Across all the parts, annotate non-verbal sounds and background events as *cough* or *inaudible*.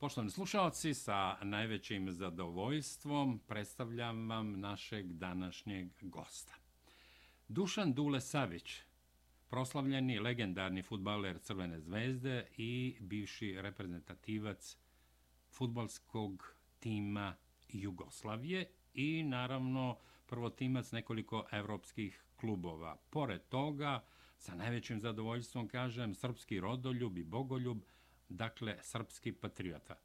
Poštovani slušalci, sa najvećim zadovoljstvom predstavljam vam našeg današnjeg gosta. Dušan Dule Savić, proslavljeni legendarni futbaler Crvene zvezde i bivši reprezentativac futbalskog tima Jugoslavije i naravno prvotimac nekoliko evropskih klubova. Pored toga, sa najvećim zadovoljstvom kažem, srpski rodoljub i bogoljub, dakle, srpski patriota.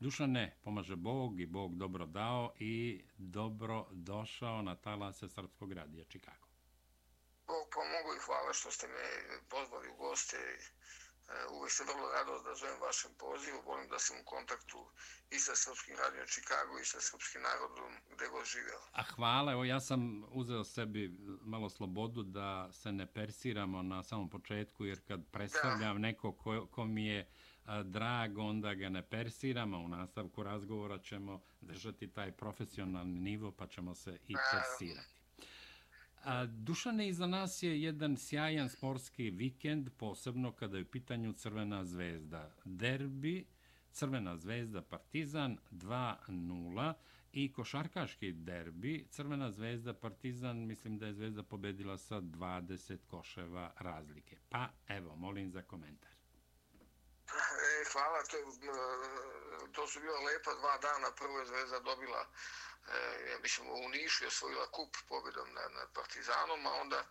Dušane, pomaže Bog i Bog dobro dao i dobro došao na talase Srpskog radija Čikago. Bog pomogu i hvala što ste me pozvali u goste. E, uvijek se vrlo rado da zovem vašem pozivu. Volim da sam u kontaktu i sa Srpskim radijom Čikago i sa Srpskim narodom gde god živeo. A hvala, evo ja sam uzeo sebi malo slobodu da se ne persiramo na samom početku, jer kad predstavljam da. neko ko, ko mi je drag, onda ga ne persiramo. U nastavku razgovora ćemo držati taj profesionalni nivo, pa ćemo se i persirati. A, Dušane, iza nas je jedan sjajan sportski vikend, posebno kada je u pitanju Crvena zvezda. Derbi, Crvena zvezda Partizan 2-0 i košarkaški derbi, Crvena zvezda Partizan, mislim da je zvezda pobedila sa 20 koševa razlike. Pa, evo, molim za komentar. E, hvala, to, je, to su bila lepa dva dana. Prvo je Zvezda dobila, e, ja mislim, u Nišu je osvojila kup pobjedom nad, nad Partizanom, a onda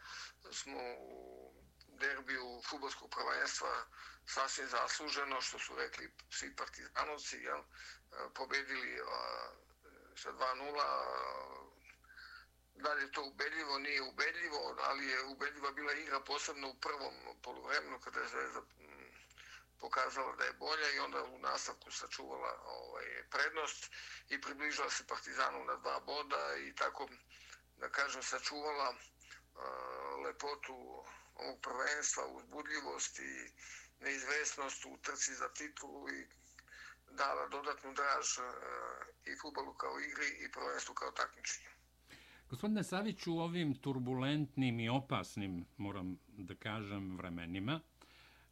smo u derbiju futbolskog prvenstva sasvim zasluženo, što su rekli svi partizanovci, jel, pobedili a, sa 2-0, da li je to ubedljivo, nije ubedljivo, ali je ubedljiva bila igra posebno u prvom poluvremenu kada je Zvezda pokazala da je bolja i onda u nastavku sačuvala ovaj, prednost i približila se Partizanu na dva boda i tako, da kažem, sačuvala uh, lepotu ovog prvenstva, uzbudljivost i neizvesnost u trci za titulu i dala dodatnu draž uh, i futbolu kao igri i prvenstvu kao takmičenju. Gospodine Savić, u ovim turbulentnim i opasnim, moram da kažem, vremenima,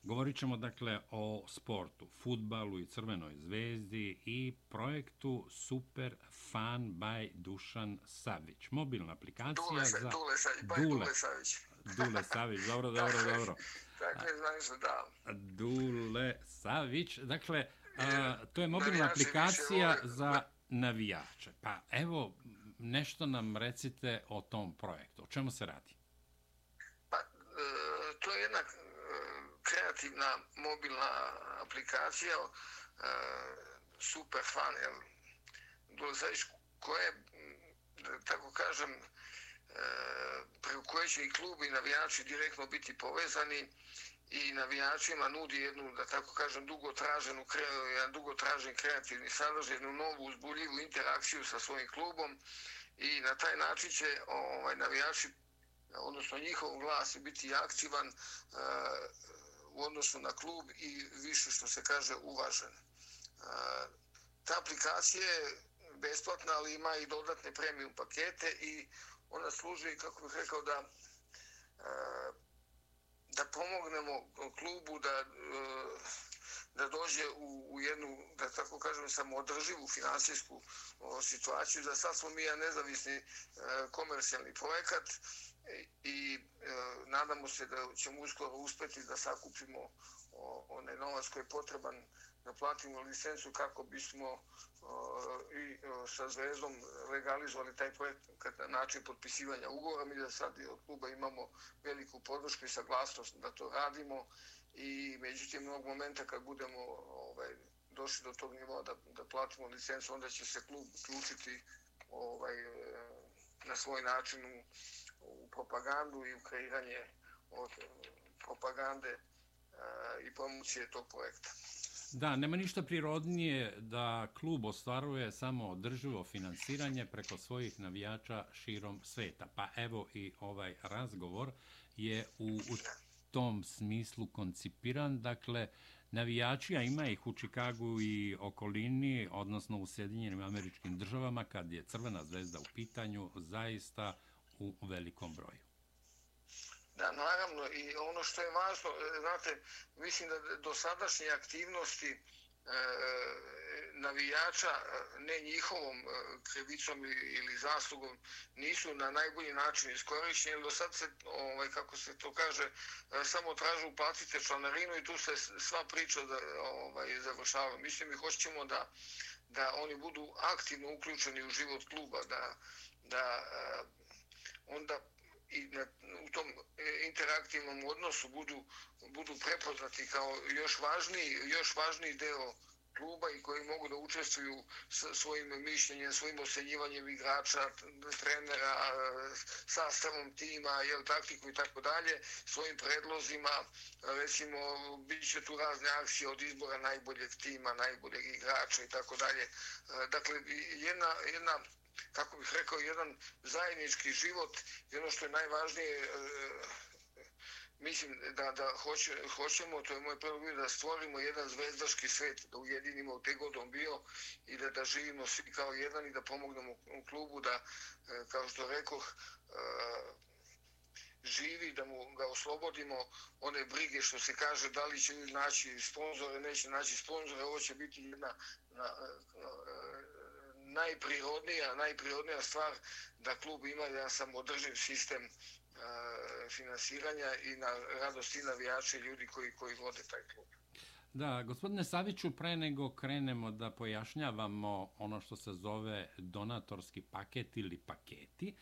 Govorit ćemo dakle o sportu, futbalu i crvenoj zvezdi i projektu Super Fan by Dušan Savić. Mobilna aplikacija Dule, za... Dule Savić, Dule, Dule Savić. Dule Savić, dobro, *laughs* dobro, dobro. Dakle, znam da. Dule Savić, dakle, a, to je mobilna aplikacija za navijače. Pa evo, nešto nam recite o tom projektu. O čemu se radi? Pa, e, to je jedna kreativna mobilna aplikacija uh, super fan jel? Dolaziš koje da tako kažem e, preko koje će i klub i navijači direktno biti povezani i navijačima nudi jednu, da tako kažem, dugotraženu, jedan dugotražen kreativni sadržaj, jednu novu uzbuljivu interakciju sa svojim klubom i na taj način će ovaj, navijači, odnosno njihov glas biti aktivan, e, u odnosu na klub i više što se kaže uvažen. E, ta aplikacija je besplatna, ali ima i dodatne premium pakete i ona služi, kako bih rekao, da e, da pomognemo klubu da e, da dođe u, u jednu, da tako kažem, samoodrživu finansijsku situaciju. Za sad smo mi ja nezavisni komercijalni projekat i e, nadamo se da ćemo uskoro uspeti da sakupimo o, onaj novac koji je potreban da platimo licencu kako bismo o, i o, sa zvezdom legalizovali taj projekt kad način potpisivanja ugovora. Mi da sad od kluba imamo veliku podršku i saglasnost da to radimo i međutim mnogo momenta kad budemo ovaj, došli do tog nivoa da, da platimo licencu, onda će se klub uključiti ovaj, e, na svoj način u u propagandu i u kreiranje od eh, propagande eh, i promocije tog projekta. Da, nema ništa prirodnije da klub ostvaruje samo održivo finansiranje preko svojih navijača širom sveta. Pa evo i ovaj razgovor je u, u tom smislu koncipiran. Dakle, navijači, a ima ih u Čikagu i okolini, odnosno u Sjedinjenim američkim državama, kad je Crvena zvezda u pitanju, zaista u velikom broju. Da, naravno. I ono što je važno, e, znate, mislim da do sadašnje aktivnosti e, navijača e, ne njihovom krivicom ili zaslugom nisu na najbolji način iskorišćeni. Do sad se, ovaj, kako se to kaže, samo tražu platite članarinu i tu se sva priča da, ovaj, završava. Mislim, mi hoćemo da, da oni budu aktivno uključeni u život kluba, da, da onda i na, u tom e, interaktivnom odnosu budu, budu prepoznati kao još važniji, još važniji deo kluba i koji mogu da učestvuju svojim mišljenjem, svojim osenjivanjem igrača, trenera, sastavom tima, jel, taktiku i tako dalje, svojim predlozima, recimo, bit će tu razne akcije od izbora najboljeg tima, najboljeg igrača i tako dalje. E, dakle, jedna, jedna kako bih rekao, jedan zajednički život i ono što je najvažnije, e, mislim da, da hoće, hoćemo, to je moj prvo bio, da stvorimo jedan zvezdaški svet, da ujedinimo u te god on bio i da, da živimo svi kao jedan i da pomognemo u klubu da, e, kao što rekao, e, živi, da mu ga oslobodimo one brige što se kaže da li će naći sponzore, neće naći sponzore, ovo će biti jedna na, na, najprirodnija, najprirodnija stvar da klub ima jedan samodrživ sistem e, finansiranja i na radost i navijače ljudi koji, koji vode taj klub. Da, gospodine Saviću, pre nego krenemo da pojašnjavamo ono što se zove donatorski paket ili paketi,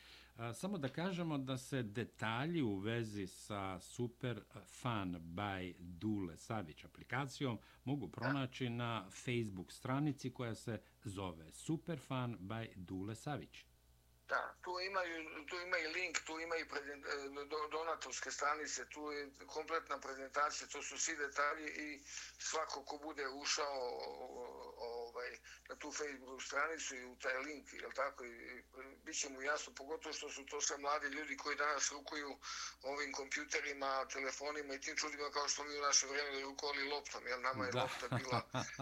samo da kažemo da se detalji u vezi sa Super Fan by Dule Savić aplikacijom mogu pronaći na Facebook stranici koja se zove Super Fan by Dule Savić. Da, tu imaju, tu ima i link, tu ima i e, donatorske stranice, tu je kompletna prezentacija, to su svi detalji i svako ko bude ušao ovaj, na tu Facebook stranicu i u taj link, jel tako, i, bit će mu jasno, pogotovo što su to sve mladi ljudi koji danas rukuju ovim kompjuterima, telefonima i tim čudima kao što mi u naše vrijeme rukovali loptom, jel nama je da. lopta bila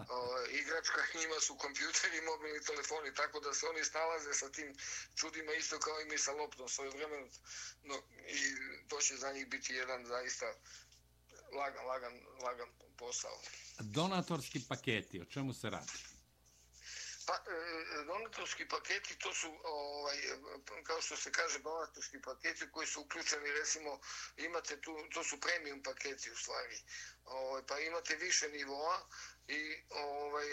o, igračka, *laughs* njima su kompjuteri mobilni telefoni, tako da se oni snalaze sa tim čudima isto kao i mi sa loptom svoje vremenu, no, i to će za njih biti jedan zaista lagan, lagan, lagan posao. Donatorski paketi, o čemu se radi? Pa, e, donatorski paketi, to su, ovaj, kao što se kaže, donatorski paketi koji su uključeni, recimo, imate tu, to su premium paketi u stvari, ovaj, pa imate više nivoa i ovaj,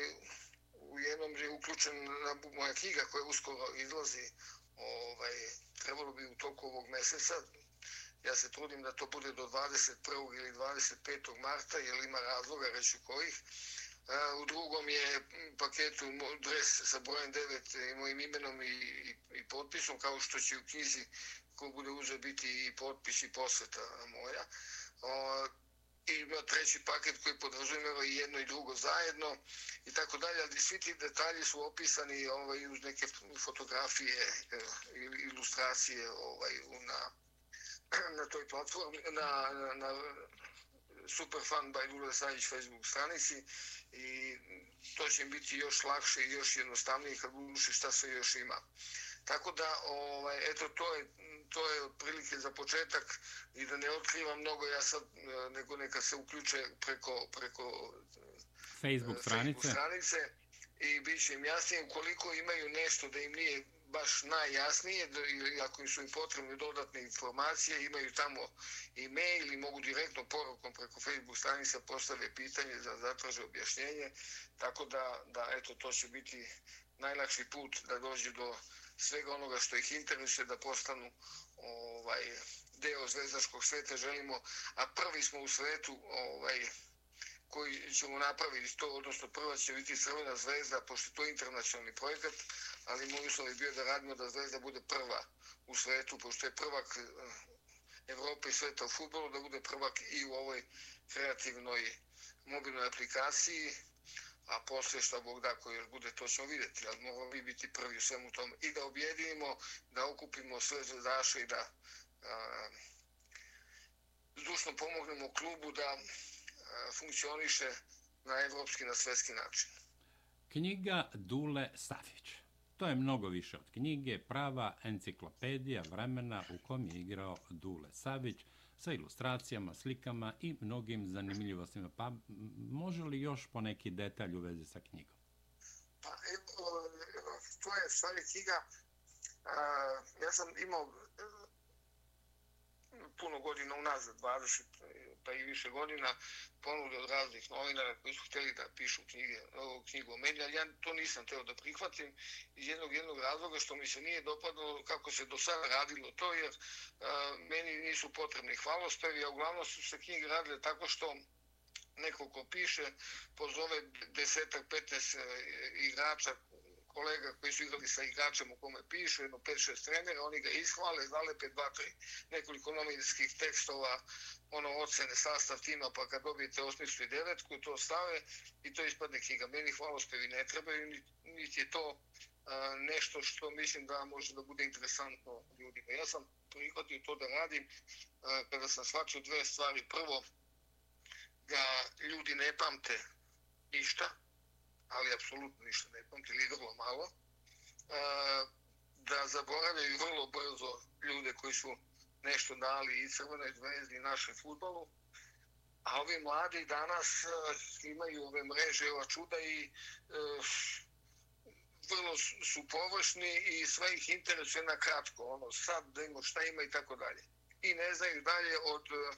u jednom je uključen moja knjiga koja uskoro izlazi, ovaj, trebalo bi u toku ovog meseca, ja se trudim da to bude do 21. ili 25. marta, jer ima razloga reću kojih, e, U drugom je paketu dres sa brojem 9 i mojim imenom i, i, i potpisom, kao što će u knjizi ko bude uzeo biti i potpis i posveta moja. O, I ima treći paket koji podrazumeva i jedno i drugo zajedno i tako dalje, ali svi ti detalji su opisani ovaj, uz neke fotografije eh, ili ilustracije ovaj, na, *clears throat* na toj platformi, na, na, na Superfan by Lula Sajić Facebook stranici i to će im biti još lakše i još jednostavnije kad uduši šta se još ima. Tako da, ovaj, eto, to je, to je prilike za početak i da ne otkrivam mnogo, ja sad, e, nego neka se uključe preko, preko Facebook stranice. Facebook stranice i bit će im jasnije koliko imaju nešto da im nije baš najjasnije, ili ako su im potrebne dodatne informacije, imaju tamo e-mail i mogu direktno porukom preko Facebook stranica postave pitanje za zatraže objašnjenje, tako da, da eto, to će biti najlakši put da dođe do svega onoga što ih interesuje, da postanu ovaj, deo zvezdaškog sveta, želimo, a prvi smo u svetu, ovaj, koji ćemo napraviti to, odnosno prva će biti Crvena zvezda, pošto to je internacionalni projekat, ali moj uslov je bio da radimo da zvezda bude prva u svetu, pošto je prvak eh, Evrope i sveta u futbolu, da bude prvak i u ovoj kreativnoj mobilnoj aplikaciji, a posle što Bog da koji još bude, to ćemo vidjeti, ali moramo mi biti prvi u svemu tom i da objedinimo, da okupimo sve zvezdaše i da a, zdušno pomognemo klubu da funkcioniše na evropski, na svetski način. Knjiga Dule Stafić. To je mnogo više od knjige, prava enciklopedija vremena u kom je igrao Dule Savić sa ilustracijama, slikama i mnogim zanimljivostima. Pa može li još po neki detalj u vezi sa knjigom? Pa, e, e, to je stvari knjiga. Ja sam imao puno godina unazad, 20 pa i više godina, ponude od raznih novinara koji su htjeli da pišu knjige, knjigu o meni, ali ja to nisam teo da prihvatim iz jednog jednog razloga što mi se nije dopadalo kako se do sada radilo to, jer a, meni nisu potrebni hvalospevi, a uglavnom su se knjige radile tako što neko ko piše pozove desetak, petnes e, igrača kolega koji su igrali sa igračem u kome pišu, jedno 5-6 trenera, oni ga ishvale, zalepe dva, tri nekoliko novinskih tekstova, ono ocene sastav tima, pa kad dobijete osmicu i devetku, to stave i to ispadne knjiga. Meni hvalospevi ne trebaju, niti je to a, nešto što mislim da može da bude interesantno ljudima. Ja sam prihvatio to da radim a, kada sam shvatio dve stvari. Prvo, da ljudi ne pamte ništa, ali apsolutno ništa ne pamti, ili vrlo malo, da zaboravljaju vrlo brzo ljude koji su nešto dali i Crvenoj zvezdi i našem futbolu, a ovi mladi danas imaju ove mreže, ova čuda i e, vrlo su površni i sve ih interesuje na kratko, ono sad da ima šta ima i tako dalje. I ne znaju dalje od e,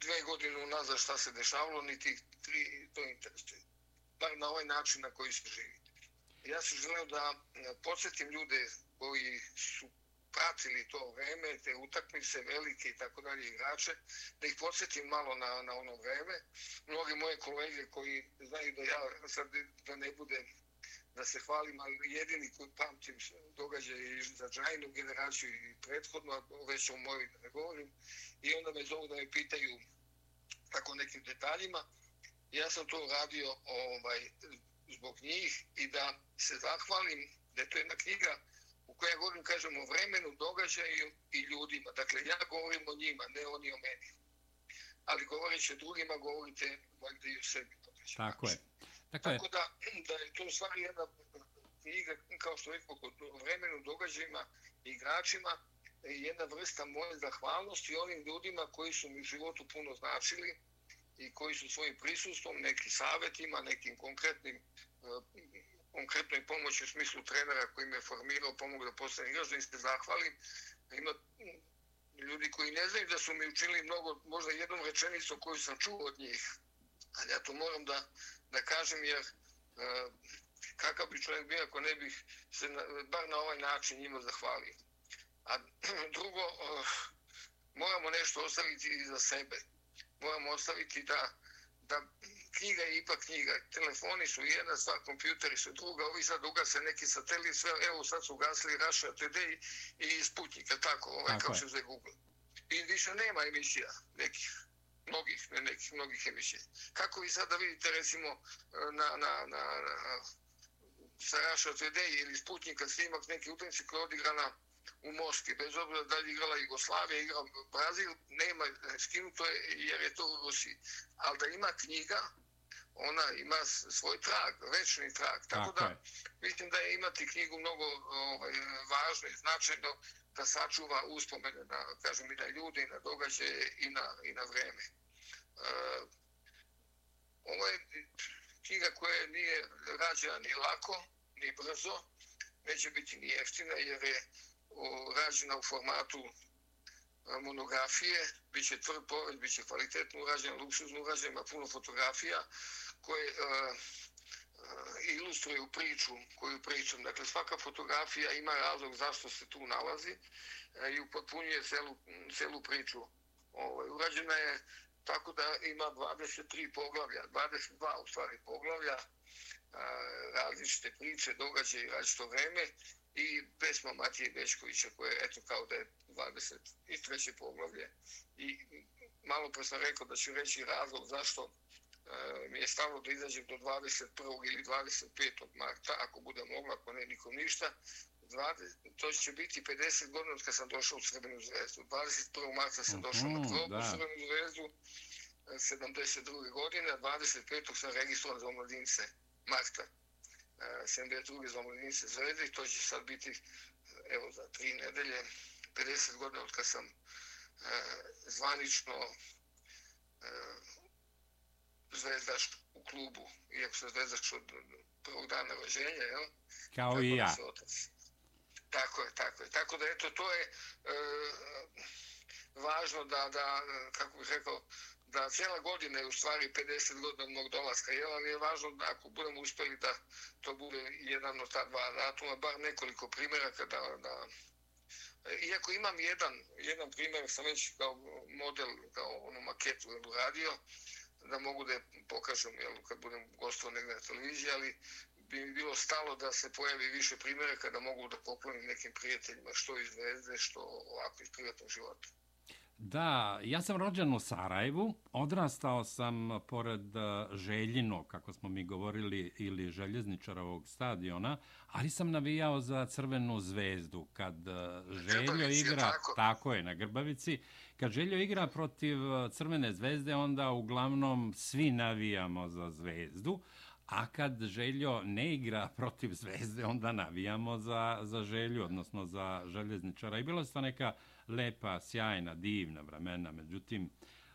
dve godine unazad šta se dešavalo, niti tri to interesuje bar na ovaj način na koji se živi. Ja sam želeo da eh, podsjetim ljude koji su pratili to vreme, te utakmice velike i tako dalje igrače, da ih podsjetim malo na, na ono vreme. Mnogi moje kolege koji znaju da ja sad da ne bude da se hvalim, ali jedini koji pamtim događaje za džajnu generaciju i prethodno, već o mojoj ne govorim, i onda me zovu da me pitaju tako nekim detaljima ja sam to radio ovaj, zbog njih i da se zahvalim da je to jedna knjiga u kojoj ja govorim, kažem, o vremenu, događaju i ljudima. Dakle, ja govorim o njima, ne oni o meni. Ali govoreći drugima, govorite valjda i o sebi. Tako je. Tako, Tako da, da je to stvari jedna knjiga, kao što rekao, o vremenu, događajima i igračima, jedna vrsta moje zahvalnosti onim ljudima koji su mi u životu puno značili, i koji su svojim prisustvom, nekim savjetima, nekim konkretnim e, konkretnoj pomoći u smislu trenera koji me formirao, pomog da postane igrač, da im se zahvalim. Ima ljudi koji ne znaju da su mi učinili mnogo, možda jednom rečenicom koju sam čuo od njih. Ali ja to moram da, da kažem jer uh, kakav bi čovjek bio ako ne bih se na, bar na ovaj način njima zahvalio. A *clears throat* drugo, uh, moramo nešto ostaviti i za sebe moramo ostaviti da, da knjiga je ipak knjiga. Telefoni su jedna stvar, kompjuteri su druga, ovi sad ugase neki satelit, sve, evo sad su ugasili Russia Today i Sputnik, tako, ovaj, kao se zove Google. I više nema emisija nekih, mnogih, ne nekih, mnogih emisija. Kako vi sada vidite, recimo, na, na, na, na sa Russia Today ili Sputnika snimak neke utakmice koje je odigrana u Moskvi, bez obzira da li igrala Jugoslavija, igra Brazil, nema skinuto je jer je to u Rusiji. Ali da ima knjiga, ona ima svoj trag, večni trag. Tako, Tako da je. mislim da je imati knjigu mnogo ovaj, važno i značajno da sačuva uspomene na, kažem, i na ljude, i na događaje, i na, i na vreme. Uh, ovo je knjiga koja nije rađena ni lako, ni brzo, neće biti ni jeftina, jer je rađena u formatu e, monografije, bit će tvrd poved, bit će kvalitetno urađena, luksuzno urađena, ima puno fotografija koje uh, uh, ilustruju priču koju pričam. Dakle, svaka fotografija ima razlog zašto se tu nalazi uh, i upotpunjuje celu, celu priču. Ovaj, urađena je tako da ima 23 poglavlja, 22 u stvari poglavlja, različite priče, događaje i različito vreme i pesma Matije Bečkovića koja je eto kao da je 23. poglavlje. I malo pre sam rekao da ću reći razlog zašto e, mi je stavno da izađem do 21. ili 25. marta, ako bude mogla, ako ne nikom ništa, 20, to će biti 50 godina od kad sam došao u Crvenu zvezdu. 21. marta sam došao na prvu Crvenu zvezdu, 72. godine, 25. sam registrovan za omladince marta. 72. za omladinice zvezde i to će sad biti evo za tri nedelje 50 godina od kad sam zvanično e, zvezdaš u klubu, iako se zvezdaš od prvog dana rođenja, jel? Kao Tako i ja. Tako je, tako je. Tako da, eto, to je e, važno da, da, kako bih rekao, da cijela godina je u stvari 50 godina mnog mog dolaska, jel, ali je važno da ako budemo uspjeli da to bude jedan od ta dva datuma, bar nekoliko primjeraka da, da Iako imam jedan, jedan primjer, sam već kao model, kao onu maketu radio, da mogu da pokažem jel, kad budem gostao negdje na televiziji, ali bi mi bilo stalo da se pojavi više primjera kada mogu da poklonim nekim prijateljima što iz zvezde, što ovako iz privatnog života. Da, ja sam rođen u Sarajevu, odrastao sam pored e, Željino, kako smo mi govorili, ili Željezničarovog stadiona, ali sam navijao za Crvenu zvezdu. Kad e, Željo igra, tako. tako je, na Grbavici, kad Željo igra protiv e, Crvene zvezde, onda uglavnom svi navijamo za zvezdu, a kad Željo ne igra *laughs* protiv zvezde, onda navijamo za, za Želju, odnosno za Željezničara. I bila je to neka lepa, sjajna, divna vremena, međutim,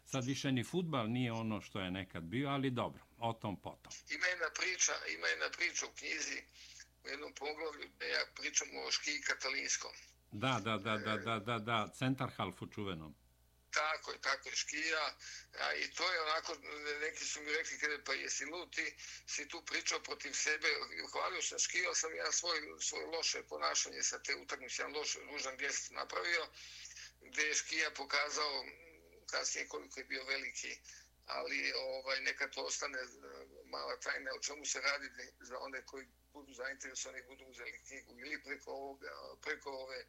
sad više ni futbal nije ono što je nekad bio, ali dobro, o tom potom. Ima jedna priča, ima jedna priča u knjizi, u jednom poglavlju, da ja pričam o škiji katalinskom. Da, da, da, da, da, da, da, centar halfu čuvenom. Tako je, tako je, škija. A, I to je onako, neki su mi rekli, kada pa jesi luti, si tu pričao protiv sebe, hvalio sam, škijao sam ja svoj, svoje loše ponašanje sa te utakmice, jedan loš, ružan gest napravio, gdje je škija pokazao kasnije koliko je bio veliki, ali ovaj neka to ostane e, mala tajna o čemu se radi za one koji budu zainteresovani budu uzeli knjigu ili preko, ovoga, preko ove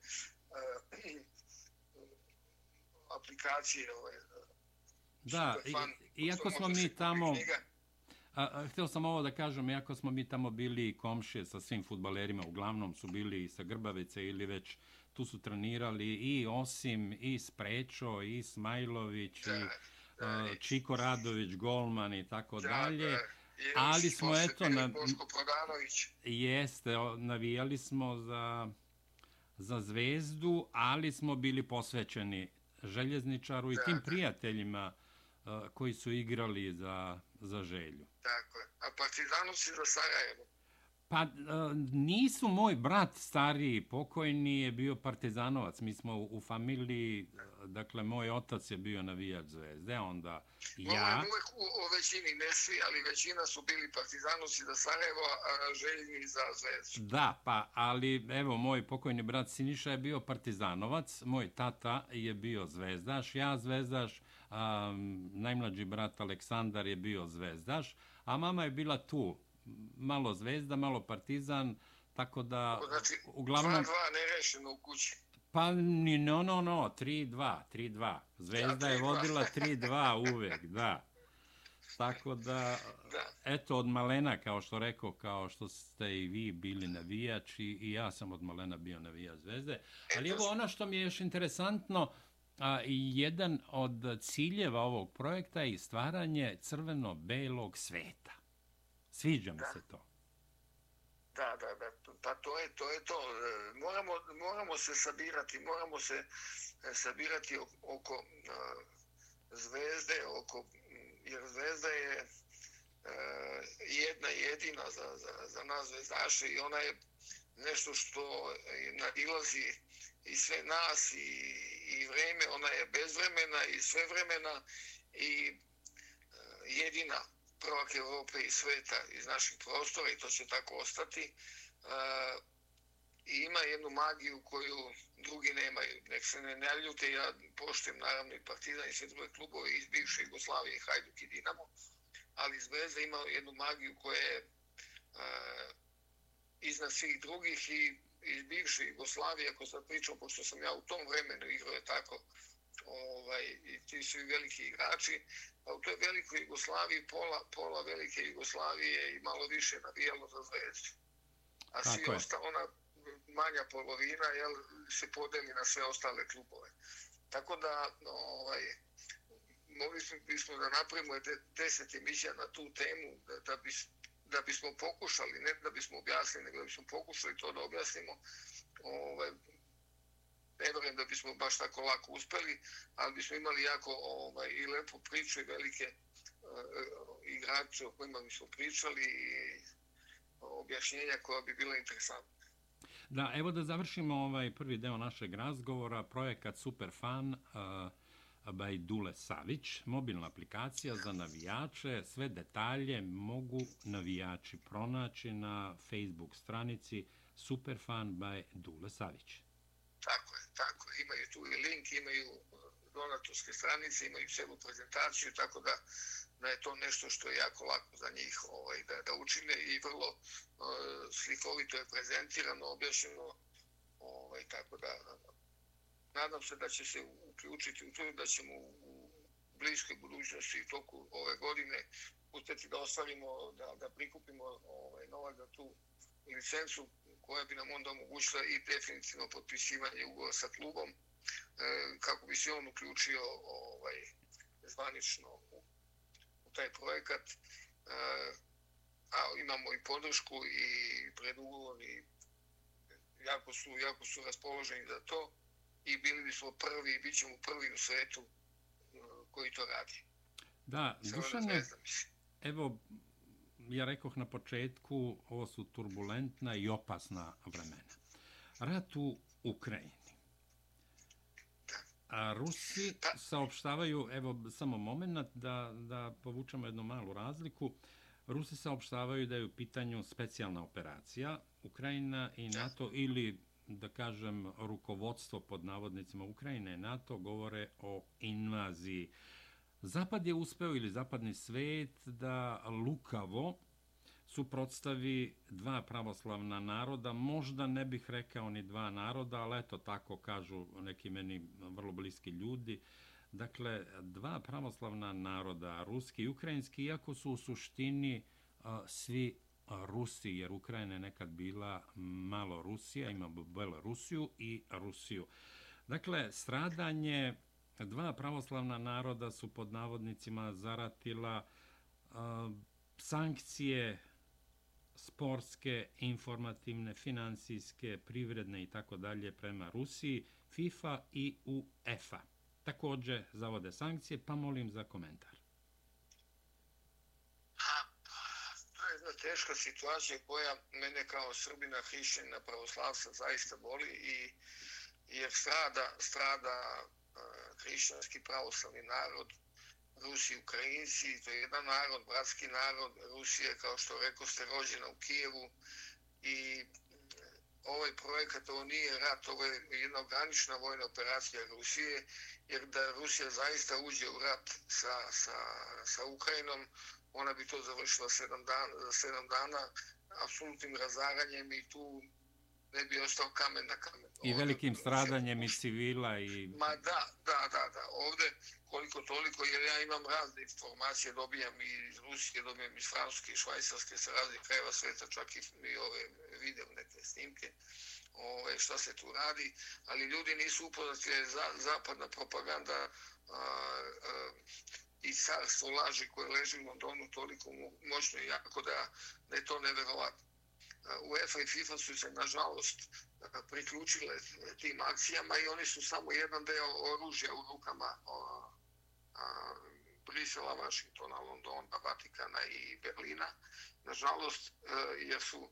uh, aplikacije ove, da, i, iako smo mi tamo A, a, htio sam ovo da kažem, iako smo mi tamo bili komšije sa svim futbalerima, uglavnom su bili sa Grbavice ili već tu su trenirali i Osim, i Sprečo, i Smajlović, da, i da, uh, Čiko Radović, Golman i tako da, dalje. Da. Ali smo eto na Jeste, navijali smo za za zvezdu, ali smo bili posvećeni željezničaru i tim prijateljima koji su igrali za, za želju. Tako je. A Partizanu si za Sarajevo? Pa uh, nisu moj brat stariji pokojni je bio partizanovac. Mi smo u, u familiji, dakle moj otac je bio navijač zvezde, onda ja... Ovo uvek u, u većini, ne svi, ali većina su bili partizanovaci za Sarajevo, a željni za zvezdu. Da, pa ali evo moj pokojni brat Siniša je bio partizanovac, moj tata je bio zvezdaš, ja zvezdaš, um, najmlađi brat Aleksandar je bio zvezdaš, a mama je bila tu malo Zvezda, malo Partizan, tako da... Znači, uglavnom... 2-2 nerešeno u kući. Pa ni no, no, no, 3-2, 3-2. Zvezda ja, je vodila 3-2 uvek, da. Tako da, da, eto, od malena, kao što rekao, kao što ste i vi bili navijači, i ja sam od malena bio navijač Zvezde. Ali evo ono što mi je još interesantno, a, jedan od ciljeva ovog projekta je stvaranje crveno-belog sveta. Sviđa mi da. se to. Da, da, da. Pa to je to. Je to. E, moramo, moramo se sabirati, moramo se e, sabirati oko uh, zvezde, oko, jer zvezda je uh, jedna jedina za, za, za nas zvezdaše i ona je nešto što nadilazi i sve nas i, i vreme, ona je bezvremena i sve vremena i uh, jedina prvak Evrope i sveta iz naših prostora i to će tako ostati. Uh, I ima jednu magiju koju drugi nemaju. Nek se ne naljute, ja poštem naravno i Partizan i sve druge klubove iz bivše Jugoslavije, Hajduk i Dinamo, ali Zvezda ima jednu magiju koja je uh, iznad svih drugih i iz bivše Jugoslavije, ako sad pričam, pošto sam ja u tom vremenu igrao je tako, ovaj, i ti su i veliki igrači, pa u toj velikoj Jugoslaviji, pola, pola velike Jugoslavije i malo više navijalo za zvezdu. A svi ostalo, ona manja polovina, jel, se podeli na sve ostale klubove. Tako da, ovaj, mogli smo, bismo da napravimo deset emisija na tu temu, da, da, bis, da bismo pokušali, ne da bismo objasnili, nego da bismo pokušali to da objasnimo, ovaj, ne vjerujem da bismo baš tako lako uspeli, ali bismo imali jako ovaj, i lepu priču i velike uh, igrače o kojima bismo pričali i objašnjenja koja bi bila interesantna. Da, evo da završimo ovaj prvi deo našeg razgovora, projekat Superfan uh, by Dule Savić, mobilna aplikacija za navijače. Sve detalje mogu navijači pronaći na Facebook stranici Superfan by Dule Savić. Tako tako. Imaju tu i link, imaju e, donatorske stranice, imaju celu prezentaciju, tako da da je to nešto što je jako lako za njih ovaj, da, da učine i vrlo uh, slikovito je prezentirano, objašnjeno, ovaj, tako da nadam se da će se uključiti u to da ćemo u bliskoj budućnosti i toku ove godine uspjeti da ostavimo, da, da prikupimo ovaj, novac za tu licencu koja bi nam onda omogućila i definitivno potpisivanje ugovora sa klubom e, kako bi se on uključio ovaj, zvanično u, u taj projekat. E, a imamo i podršku i predugovor i jako su, jako su raspoloženi za to i bili bismo prvi, bit ćemo prvi u svetu uh, koji to radi. Da, Dušane, evo, ja rekoh na početku, ovo su turbulentna i opasna vremena. Rat u Ukrajini. A Rusi saopštavaju, evo samo moment da, da povučemo jednu malu razliku, Rusi saopštavaju da je u pitanju specijalna operacija Ukrajina i NATO ili da kažem, rukovodstvo pod navodnicima Ukrajine i NATO govore o invaziji. Zapad je uspeo ili zapadni svet da lukavo suprotstavi dva pravoslavna naroda. Možda ne bih rekao ni dva naroda, ali eto tako kažu neki meni vrlo bliski ljudi. Dakle, dva pravoslavna naroda, ruski i ukrajinski, iako su u suštini svi Rusi, jer Ukrajina je nekad bila malo Rusija, ima Belorusiju i Rusiju. Dakle, stradanje dva pravoslavna naroda su pod navodnicima zaratila uh, sankcije sportske, informativne, financijske, privredne i tako dalje prema Rusiji, FIFA i UEFA. Također zavode sankcije, pa molim za komentar. teška situacija koja mene kao Srbina, hrišćana, pravoslavca zaista boli i jer strada, strada hrišćanski pravoslavni narod, Rusi, Ukrajinci, to je jedan narod, bratski narod, Rusije, kao što rekao ste, rođena u Kijevu. I e, ovaj projekat, ovo nije rat, ovo je jedna ogranična vojna operacija Rusije, jer da Rusija zaista uđe u rat sa, sa, sa Ukrajinom, ona bi to završila sedam dana, za sedam dana apsolutnim razaranjem i tu ne bi ostao kamen na kamen. I velikim stradanjem i civila i... Ma da, da, da, da. Ovde koliko toliko, jer ja imam razne informacije, dobijam i iz Rusije, dobijam iz Francuske i Švajcarske, sa raznih krajeva sveta, čak i mi ove video neke snimke, ove, šta se tu radi, ali ljudi nisu upoznati, jer za, zapadna propaganda a, a, i carstvo laži koje leži u Londonu toliko moćno i jako da, da je to neverovatno. UEFA i FIFA su se, nažalost, e, priključile e, tim akcijama i oni su samo jedan deo oružja u rukama Brisela, Vašingtona, Londona, Vatikana i Berlina. Nažalost, e, jer su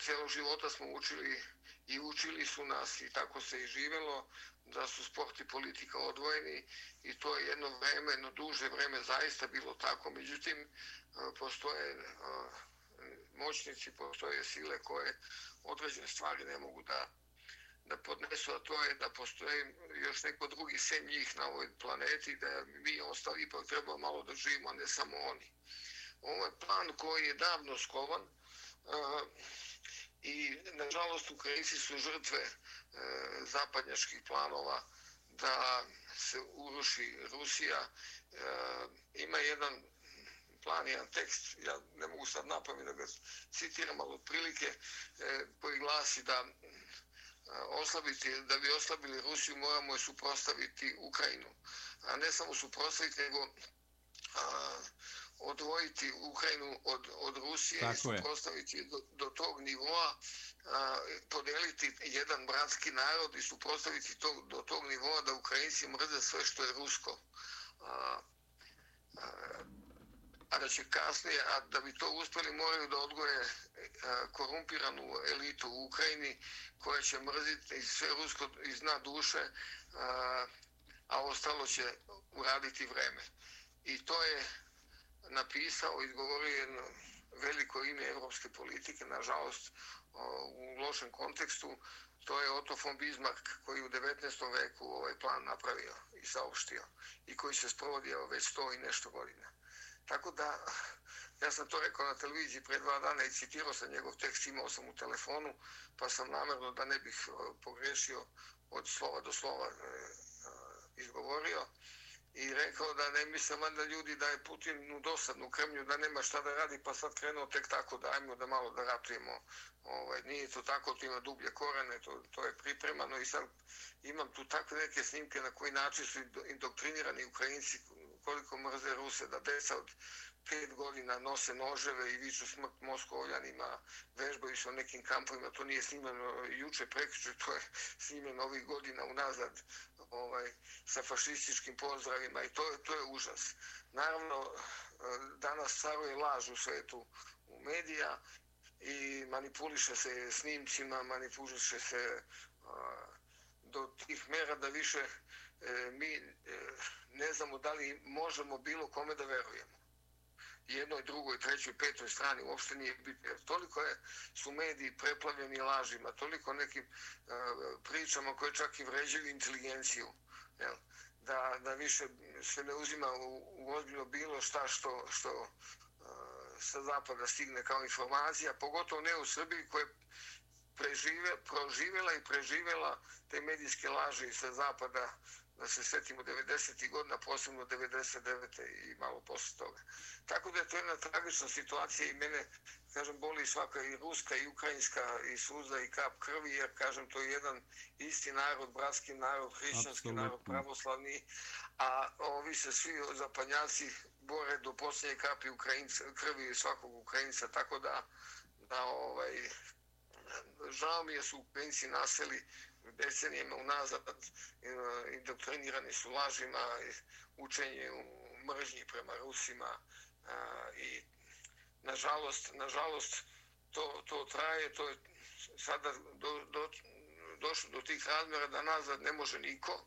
celo života smo učili i učili su nas i tako se i živelo da su sport i politika odvojeni i to je jedno vreme, jedno duže vreme zaista bilo tako. Međutim, postoje moćnici, postoje sile koje određene stvari ne mogu da da podnesu, a to je da postoje još neko drugi sem njih na ovoj planeti, da mi ostali ipak treba malo da živimo, a ne samo oni. Ovo je plan koji je davno skovan, i nažalost Ukrajinci su žrtve uh, zapadnjačkih planova da se uruši Rusija. Uh, ima jedan plan, jedan tekst, ja ne mogu sad napamet da ga citiram, ali otprilike e, koji glasi da e, oslabiti, da bi oslabili Rusiju moramo je suprostaviti Ukrajinu. A ne samo suprostaviti, nego a, odvojiti odvojiti Ukrajinu od, od Rusije Tako i suprostaviti do, do tog nivoa, a, podeliti jedan bratski narod i suprostaviti to, do tog nivoa da Ukrajinci mrze sve što je rusko. A, a, a da će kasnije, a da bi to uspeli, moraju da odgoje e, korumpiranu elitu u Ukrajini koja će mrziti sve rusko iz dna duše, a, a ostalo će uraditi vreme. I to je napisao, izgovorio jedno veliko ime evropske politike, nažalost, u lošem kontekstu, to je Otto von Bismarck koji u 19. veku ovaj plan napravio i saopštio i koji se sprovodio već sto i nešto godina. Tako da, ja sam to rekao na televiziji pre dva dana i citirao sam njegov tekst, imao sam u telefonu, pa sam namerno da ne bih e, pogrešio od slova do slova e, e, izgovorio i rekao da ne misle da ljudi da je Putin u dosadnu krmlju, da nema šta da radi, pa sad krenuo tek tako da ajmo da malo da ratujemo. Ovaj, nije to tako, to ima dublje korene, to, to je pripremano i sad imam tu takve neke snimke na koji način su indoktrinirani Ukrajinci koliko mrze Ruse, da deca od pet godina nose noževe i viču smrt Moskovljanima, vežbaju se o nekim kampovima, to nije snimano juče prekriče, to je snimano ovih godina unazad ovaj, sa fašističkim pozdravima i to, to je užas. Naravno, danas caruje laž u svetu u medija i manipuliše se snimcima, manipuliše se do tih mera da više E, mi e, ne znamo da li možemo bilo kome da verujemo. Jednoj, drugoj, trećoj, petoj strani uopšte nije bitno. Toliko je, su mediji preplavljeni lažima, toliko nekim uh, pričama koje čak i vređaju inteligenciju. Jel? Da, da više se ne uzima u, u ozbiljno bilo šta što, što uh, sa zapada stigne kao informacija, pogotovo ne u Srbiji koja prežive, proživjela i preživjela te medijske laži sa zapada da se setimo 90. godina, posebno 99. i malo posle toga. Tako da je to jedna tragična situacija i mene, kažem, boli svaka i ruska i ukrajinska i suza i kap krvi, jer, kažem, to je jedan isti narod, bratski narod, hrišćanski Absolutno. narod, pravoslavni, a ovi se svi zapanjaci bore do posljednje kapi Ukrajinca, krvi svakog Ukrajinca, tako da, da ovaj, žao mi je su Ukrajinci naseli decenijama unazad e, indoktrinirani su lažima, učenje u mržnji prema Rusima e, i nažalost, nažalost to, to traje, to je sada do, do, došlo do tih razmjera da nazad ne može niko.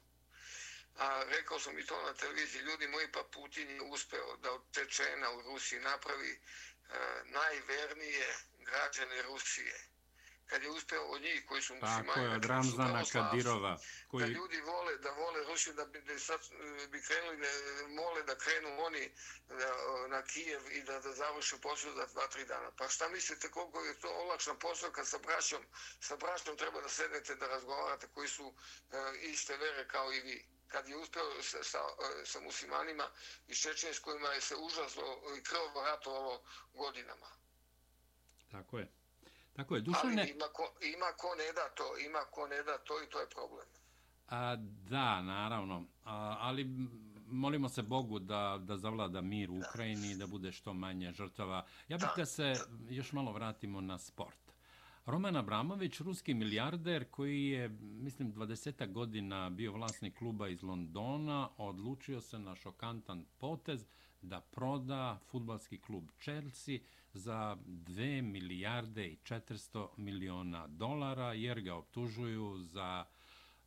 A rekao sam i to na televiziji, ljudi moji, pa Putin je uspeo da od Čečena u Rusiji napravi e, najvernije građane Rusije kad je uspeo od njih koji su muslimani. Tako je, od Ramzana Kadirova. Koji... Da ljudi vole, da vole Rusiju, da bi, da sad e, bi krenuli, ne, mole da krenu oni da, na Kijev i da, da završu posao za dva, tri dana. Pa šta mislite koliko je to olakšan posao kad sa braćom, sa braćom treba da sednete da razgovarate koji su uh, iste vere kao i vi kad je uspeo sa, sa, e, sa muslimanima i kojima je se užasno i krvo ratovalo godinama. Tako je. Tako je, Dušane... Ali ima ko, ima ko ne da to, ima ko ne da to i to je problem. A, da, naravno. A, ali molimo se Bogu da, da zavlada mir u Ukrajini i da bude što manje žrtava. Ja bih da, da se još malo vratimo na sport. Roman Abramović, ruski milijarder koji je, mislim, 20 godina bio vlasnik kluba iz Londona, odlučio se na šokantan potez da proda futbalski klub Chelsea za 2 milijarde i 400 miliona dolara, jer ga optužuju za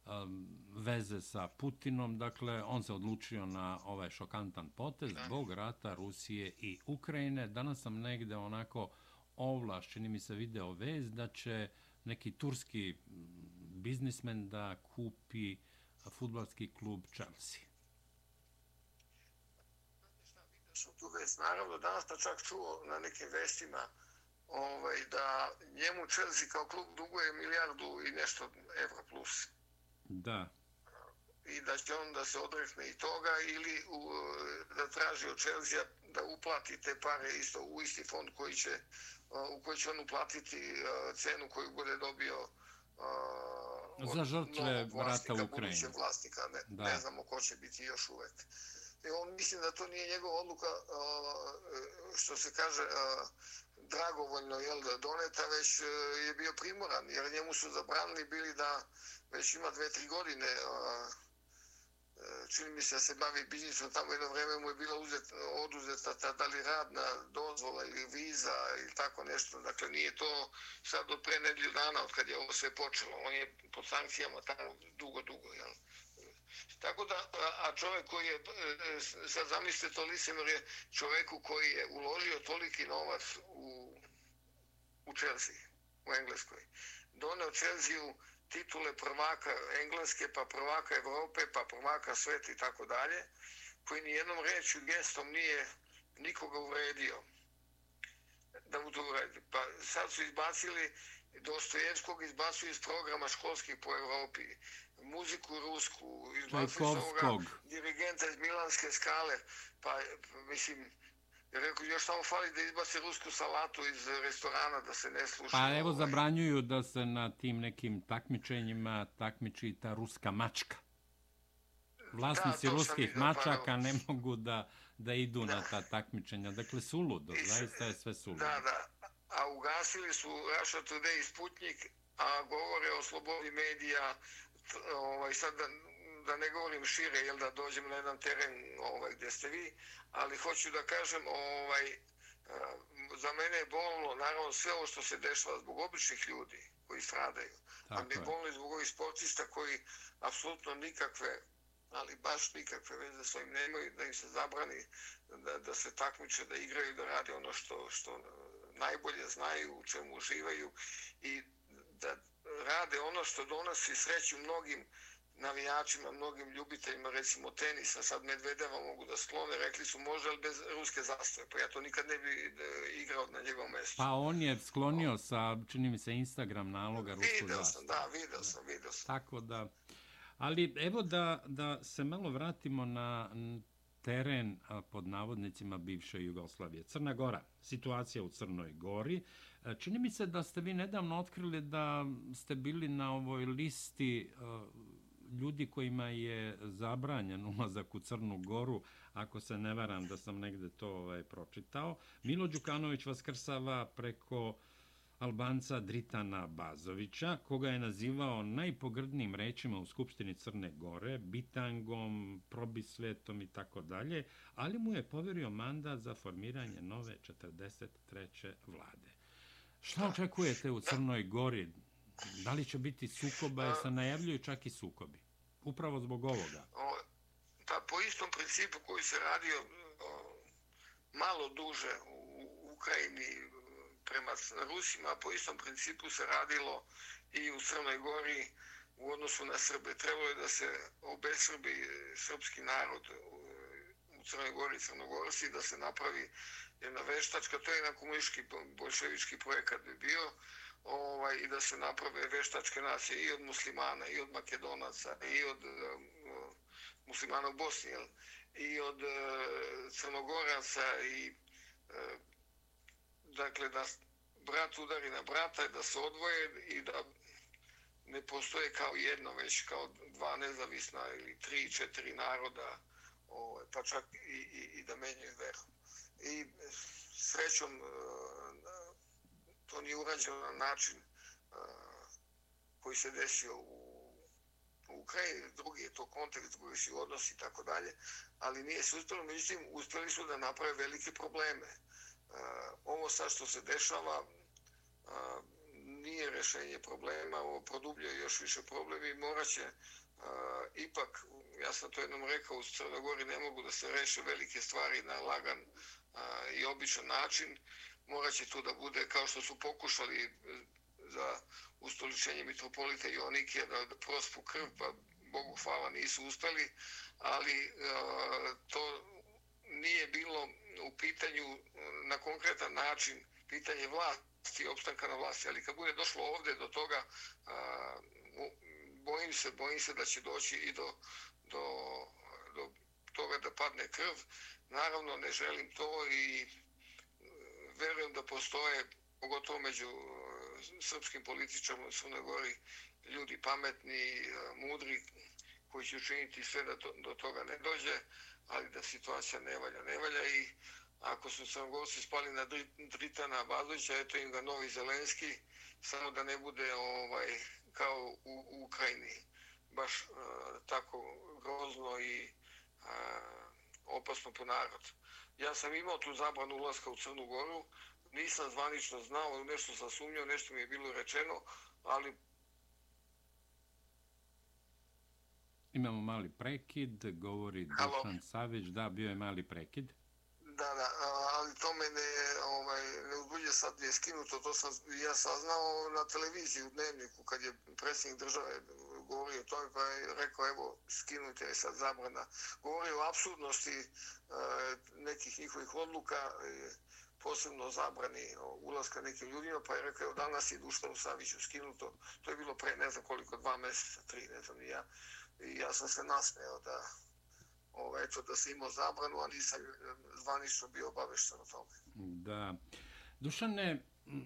um, veze sa Putinom. Dakle, on se odlučio na ovaj šokantan potez zbog rata Rusije i Ukrajine. Danas sam negde onako ovlaš, čini mi se video vez, da će neki turski biznismen da kupi futbalski klub Chelsea sam tu vest. Naravno, danas sam čak čuo na nekim vestima ovaj, da njemu Chelsea kao klub duguje milijardu i nešto evra plus. Da. I da će on da se odrekne i toga ili u, da traži od Chelsea da uplati te pare isto u isti fond koji će, u koji će on uplatiti cenu koju bude dobio uh, za žrtve vrata u Ukrajini. Vlasnika, ne, da. ne znamo ko će biti još uvek I on mislim da to nije njegova odluka, što se kaže, dragovoljno jel, doneta, već e, je bio primoran, jer njemu su zabranili bili da već ima dve, tri godine e, čini mi se da se bavi biznisom, tamo jedno vreme mu je bila uzet, oduzeta ta, da li radna dozvola ili viza ili tako nešto. Dakle, nije to sad od pre nedlju dana od kad je ovo sve počelo. On je pod sankcijama tamo dugo, dugo. Jel? Tako da, a čovjek koji je, e, e, sad zamislite to licemer je čovjeku koji je uložio toliki novac u, u Chelsea, u Engleskoj. Doneo Chelsea u titule prvaka Engleske, pa prvaka Evrope, pa prvaka sveta i tako dalje, koji ni jednom reću gestom nije nikoga uvredio da mu to uredi. Pa sad su izbacili Dostojevskog, izbacuju iz programa školskih po Evropi, muziku rusku, izbacuju iz ovoga dirigenta iz Milanske skale, pa mislim, Rekao, još samo fali da izbaci rusku salatu iz restorana, da se ne sluša. Pa evo, ovaj. zabranjuju da se na tim nekim takmičenjima takmiči ta ruska mačka. Vlasnici da, ruskih vidio, mačaka pa, ne mogu da, da idu da. na ta takmičenja. Dakle, suludo, I, zaista je sve suludo. Da, da. A ugasili su Russia Today i Sputnik, a govore o slobodi medija, ovaj, sad da, da ne govorim šire, jel da dođem na jedan teren ovaj, gdje ste vi, ali hoću da kažem, ovaj, eh, za mene je bolno, naravno, sve ovo što se dešava zbog običnih ljudi koji stradaju. Tako a mi je bolno zbog ovih sportista koji apsolutno nikakve, ali baš nikakve veze s ovim nemaju, da im se zabrani da, da se takmiče, da igraju, da rade ono što, što najbolje znaju, u čemu uživaju i da rade ono što donosi sreću mnogim navijačima, mnogim ljubiteljima, recimo tenisa, sad Medvedeva mogu da sklone, rekli su može li bez ruske zastave, pa ja to nikad ne bi e, igrao na njegovom mjestu. Pa on je sklonio sa, čini mi se, Instagram naloga rusku zastave. Vidio sam, da, vidio sam, vidio sam. Tako da, ali evo da, da se malo vratimo na teren pod navodnicima bivše Jugoslavije. Crna Gora, situacija u Crnoj Gori. E, čini mi se da ste vi nedavno otkrili da ste bili na ovoj listi e, ljudi kojima je zabranjen ulazak u Crnu Goru, ako se ne varam da sam negde to ovaj, pročitao, Milo Đukanović vas krsava preko Albanca Dritana Bazovića, koga je nazivao najpogrdnijim rečima u Skupštini Crne Gore, bitangom, probisvetom i tako dalje, ali mu je poverio mandat za formiranje nove 43. vlade. Šta očekujete u Crnoj Gori? Da li će biti sukoba, jer se najavljuju čak i sukobi? Upravo zbog ovoga. Pa po istom principu koji se radio o, malo duže u Ukrajini prema Rusima, po istom principu se radilo i u Crnoj Gori u odnosu na Srbe. Trebalo je da se obesrbi srpski narod e, u Crnoj Gori i Crnogorci, da se napravi jedna veštačka, to je jedan komunistički bolševički projekat bi bio, ovaj, i da se naprave veštačke nacije i od muslimana, i od makedonaca, i od uh, muslimana u Bosni, jel? i od uh, crnogoraca, i uh, dakle da brat udari na brata, i da se odvoje i da ne postoje kao jedno, već kao dva nezavisna ili tri, četiri naroda, ovaj, pa čak i, i, i da menjaju veru. I srećom, eh, to nije urađeno na način eh, koji se desio u, u Ukrajini, drugi je to kontekst, drugi su odnosi i tako dalje, ali nije se uspjelo, međutim, uspjeli su da naprave velike probleme. Eh, ovo sad što se dešava eh, nije rešenje problema, ovo produbljuje još više problemi i morat će eh, ipak, ja sam to jednom rekao, u Crnogori ne mogu da se reše velike stvari na lagan i običan način, morat će tu da bude kao što su pokušali za ustoličenje mitropolita Jonike, da, da prospu krv, pa Bogu hvala nisu uspeli, ali uh, to nije bilo u pitanju na konkretan način pitanje vlasti opstanka na vlasti, ali kad bude došlo ovde do toga, uh, bojim se, bojim se da će doći i do, do, do toga da padne krv. Naravno, ne želim to i e, verujem da postoje, pogotovo među e, srpskim političama u Crnoj Gori, ljudi pametni, e, mudri, koji će učiniti sve da to, do toga ne dođe, ali da situacija ne valja, ne valja i ako su crnogorci spali na Dritana Badovića, eto im ga novi Zelenski, samo da ne bude ovaj kao u, u Ukrajini. Baš uh, tako grozno i uh, opasno po narod. Ja sam imao tu zabranu ulaska u Crnu Goru, nisam zvanično znao, nešto sam sumnjao, nešto mi je bilo rečeno, ali... Imamo mali prekid, govori Dušan Savić, da, bio je mali prekid. Da, da, ali to me ne, ovaj, ne uzbuđe sad je skinuto, to sam ja saznao na televiziji u dnevniku kad je predsjednik države govorio o tome pa je rekao evo skinujte je sad zabrana. Govorio o absurdnosti e, nekih njihovih odluka, e, posebno zabrani ulaska nekim ljudima, pa je rekao danas je Duštanu Saviću skinuto. To je bilo pre ne znam koliko, dva mjeseca, tri, ne znam, ja. I ja sam se nasmeo da, ovaj, eto, da sam imao zabranu, a nisam zvanično bio obavešten o tome. Da. Dušane,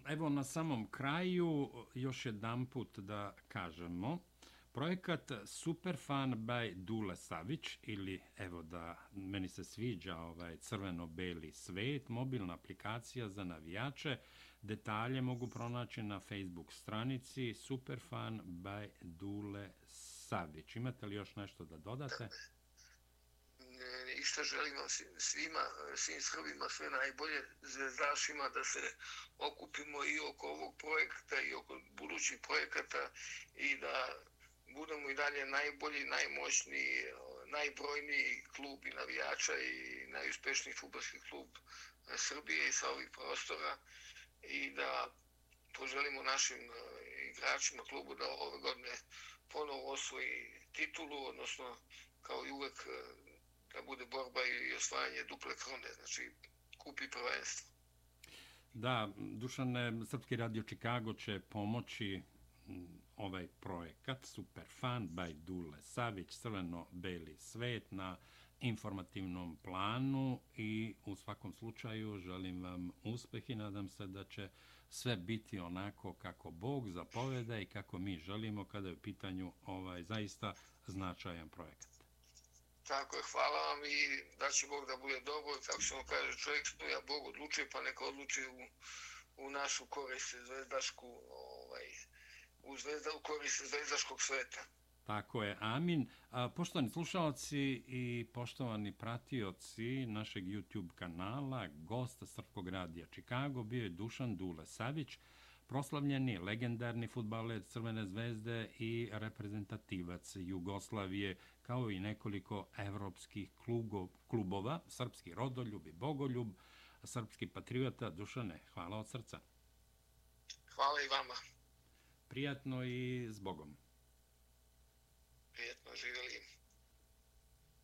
evo na samom kraju još jedan put da kažemo, projekat Superfan by Dule Savić ili evo da meni se sviđa ovaj crveno-beli svet, mobilna aplikacija za navijače, detalje mogu pronaći na Facebook stranici Superfan by Dule Savić. Imate li još nešto da dodate? Da i što svima, svim Srbima sve najbolje, zvezdašima da se okupimo i oko ovog projekta i oko budućih projekata i da budemo i dalje najbolji, najmoćniji, najbrojniji klub i navijača i najuspešniji futbolski klub Srbije i sa ovih prostora i da poželimo našim e, igračima klubu da ove godine ponovo osvoji titulu, odnosno kao i uvek e, da bude borba i osvajanje duple krone, znači kupi prvenstvo. Da, Dušan, Srpski radio Čikago će pomoći ovaj projekat Superfan by Dule Savić, crveno-beli svet na informativnom planu i u svakom slučaju želim vam uspeh i nadam se da će sve biti onako kako Bog zapoveda i kako mi želimo kada je u pitanju ovaj zaista značajan projekat. Tako je, hvala vam i da će Bog da bude dobro. Kako ćemo kaže, čovjek stoja, Bog odlučuje, pa neka odluči u, u našu korist zvezdašku, ovaj, u, zvezda, u korist zvezdaškog sveta. Tako je, amin. A, poštovani slušalci i poštovani pratioci našeg YouTube kanala, gosta Srpskog radija Čikago, bio je Dušan Dule Savić, proslavljeni legendarni futbaler Crvene zvezde i reprezentativac Jugoslavije, kao i nekoliko evropskih klubova, srpski rodoljub i bogoljub, srpski patriota. Dušane, hvala od srca. Hvala i vama. Prijatno i s Bogom. Prijatno živjeli.